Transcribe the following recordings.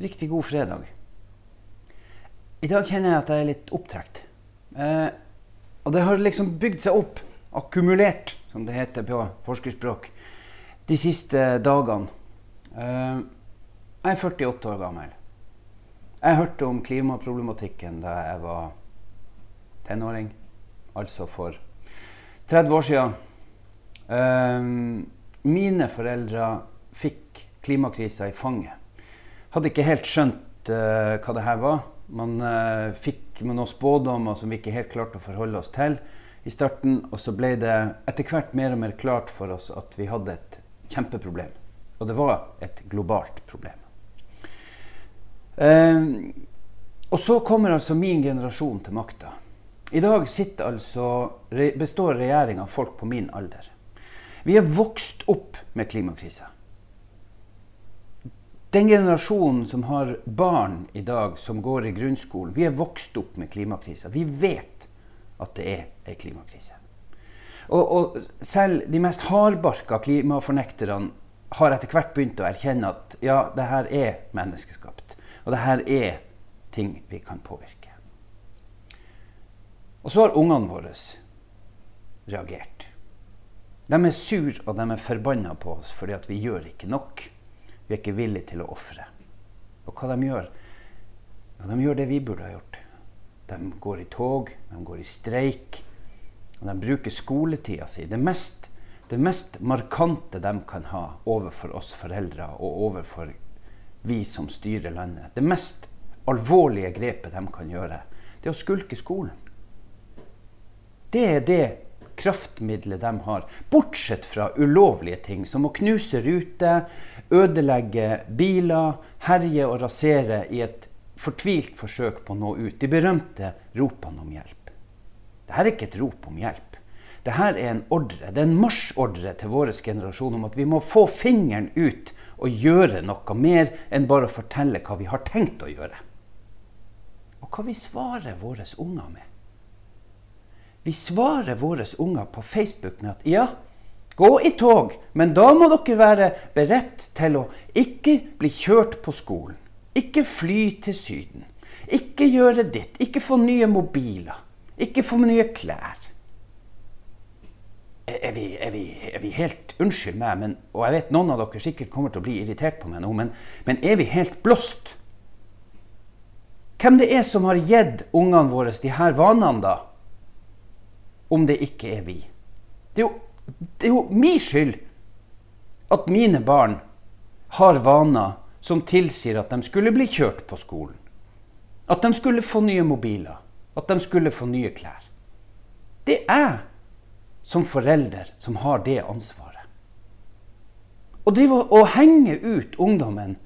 Riktig god fredag. I dag kjenner jeg at jeg er litt opptrekt. Eh, og det har liksom bygd seg opp, akkumulert, som det heter på forskerspråk, de siste dagene. Eh, jeg er 48 år gammel. Jeg hørte om klimaproblematikken da jeg var tenåring, altså for 30 år siden. Eh, mine foreldre fikk klimakrisa i fanget hadde ikke helt skjønt uh, hva det her var. Man uh, fikk med noen spådommer som vi ikke helt klarte å forholde oss til i starten. Og så ble det etter hvert mer og mer klart for oss at vi hadde et kjempeproblem. Og det var et globalt problem. Uh, og så kommer altså min generasjon til makta. I dag altså, består regjeringa av folk på min alder. Vi er vokst opp med klimakrisa. Den generasjonen som har barn i dag som går i grunnskolen, vi er vokst opp med klimakrisa. Vi vet at det er ei klimakrise. Og, og, selv de mest hardbarka klimafornekterne har etter hvert begynt å erkjenne at ja, det her er menneskeskapt. Og det her er ting vi kan påvirke. Og så har ungene våre reagert. De er sur og de er forbanna på oss fordi at vi gjør ikke nok. Vi er ikke villige til å ofre. Og hva de gjør? De gjør det vi burde ha gjort. De går i tog, de går i streik. Og de bruker skoletida si. Det mest, det mest markante de kan ha overfor oss foreldre og overfor vi som styrer landet, det mest alvorlige grepet de kan gjøre, det er å skulke skolen. Det er det kraftmiddelet de har. Bortsett fra ulovlige ting, som å knuse ruter, ødelegge biler, herje og rasere i et fortvilt forsøk på å nå ut. De berømte ropene om hjelp. Dette er ikke et rop om hjelp. Dette er en ordre, det er en marsjordre til vår generasjon om at vi må få fingeren ut og gjøre noe mer enn bare å fortelle hva vi har tenkt å gjøre. Og hva vi svarer våre unger med. Vi svarer våre unger på Facebook med at ja, gå i tog, men da må dere være beredt til å ikke bli kjørt på skolen. Ikke fly til Syden. Ikke gjøre ditt. Ikke få nye mobiler. Ikke få nye klær. Er vi, er, vi, er vi, helt Unnskyld meg, men, og jeg vet noen av dere sikkert kommer til å bli irritert på meg nå, men, men er vi helt blåst? Hvem det er som har gitt ungene våre de her vanene, da? om det ikke er vi. Det er jo, det er jo min skyld at mine barn har vaner som tilsier at de skulle bli kjørt på skolen. At de skulle få nye mobiler. At de skulle få nye klær. Det er jeg som forelder som har det ansvaret. Og det å henge ut ungdommen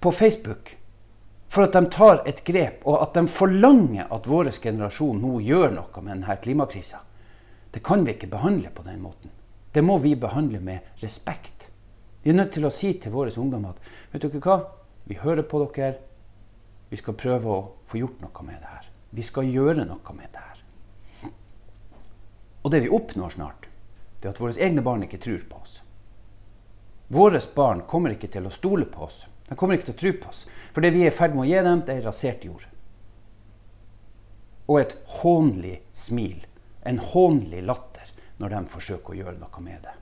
på Facebook for at de tar et grep, og at de forlanger at vår generasjon nå gjør noe med denne klimakrisa. Det kan vi ikke behandle på den måten. Det må vi behandle med respekt. Vi er nødt til å si til våre ungdommer at vet dere hva? Vi hører på dere. Vi skal prøve å få gjort noe med det her. Vi skal gjøre noe med det her. Og det vi oppnår snart, det er at våre egne barn ikke tror på oss. Våre barn kommer ikke til å stole på oss. De kommer ikke til å tro på oss. For det vi er i ferd med å gi dem, det er rasert jord. Og et hånlig smil. En hånlig latter når de forsøker å gjøre noe med det.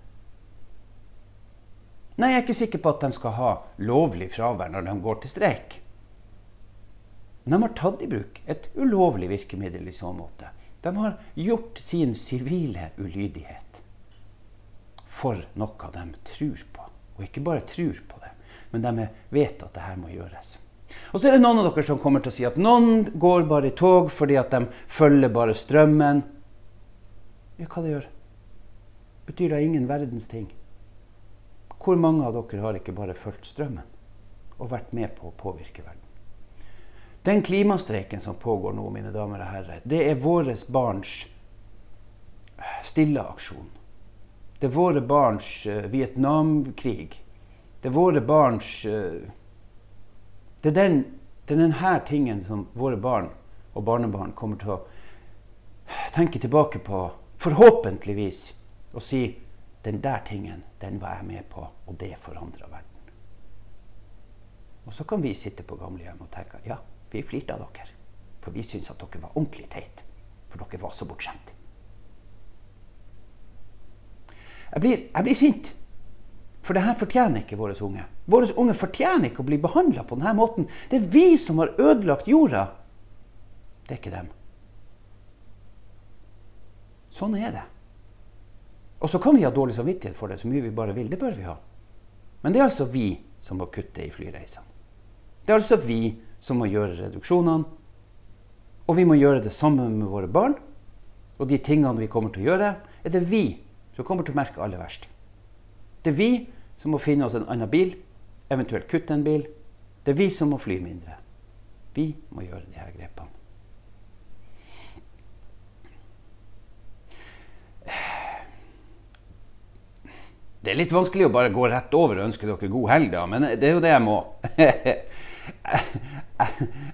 Nei, jeg er ikke sikker på at de skal ha lovlig fravær når de går til streik. Men de har tatt i bruk et ulovlig virkemiddel i så måte. De har gjort sin sivile ulydighet for noe de tror på. Og ikke bare tror på det, men de vet at det her må gjøres. Og så er det noen av dere som kommer til å si at noen går bare i tog fordi at de følger bare strømmen. Ja, hva det gjør? Betyr det ingen verdens ting? Hvor mange av dere har ikke bare fulgt strømmen og vært med på å påvirke verden? Den klimastreiken som pågår nå, mine damer og herrer, det er våre barns stille aksjon. Det er våre barns uh, Vietnamkrig. Det er våre barns uh, Det er den, det er denne tingen som våre barn og barnebarn kommer til å tenke tilbake på, forhåpentligvis, og si den der tingen, den var jeg med på, og det forandra verden. Og så kan vi sitte på gamlehjem og tenke ja, vi flirte av dere. For vi syntes at dere var ordentlig teit. For dere var så bortskjemt. Jeg blir, jeg blir sint. For det her fortjener ikke våre unge. Våre unge fortjener ikke å bli behandla på denne måten. Det er vi som har ødelagt jorda. Det er ikke dem. Sånn er det. Og så kan vi ha dårlig samvittighet for det så mye vi bare vil. Det bør vi ha. Men det er altså vi som må kutte i flyreisene. Det er altså vi som må gjøre reduksjonene. Og vi må gjøre det sammen med våre barn. Og de tingene vi kommer til å gjøre, er det vi som kommer til å merke aller verst. Det er vi som må finne oss en annen bil, eventuelt kutte en bil. Det er vi som må fly mindre. Vi må gjøre her grepene. Det er litt vanskelig å bare gå rett over og ønske dere god helg, da, men det er jo det jeg må.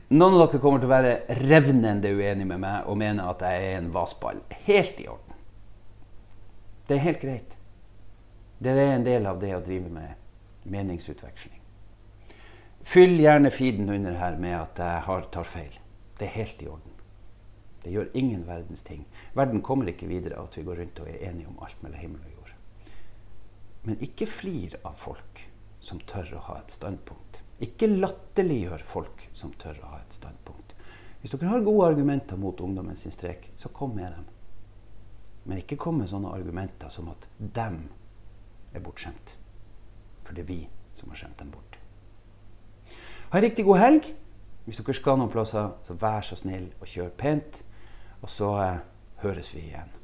Noen av dere kommer til å være revnende uenig med meg og mene at jeg er en vasball. Helt i orden. Det er helt greit. Det er en del av det å drive med meningsutveksling. Fyll gjerne feeden under her med at jeg tar feil. Det er helt i orden. Det gjør ingen verdens ting. Verden kommer ikke videre av at vi går rundt og er enige om alt mellom himmel og jord. Men ikke flir av folk som tør å ha et standpunkt. Ikke latterliggjør folk som tør å ha et standpunkt. Hvis dere har gode argumenter mot ungdommen sin strek, så kom med dem. Men ikke kom med sånne argumenter som at dem er bortskjemt. For det er vi som har skjemt dem bort. Ha en riktig god helg. Hvis dere skal noen plasser, så vær så snill og kjør pent. Og så eh, høres vi igjen.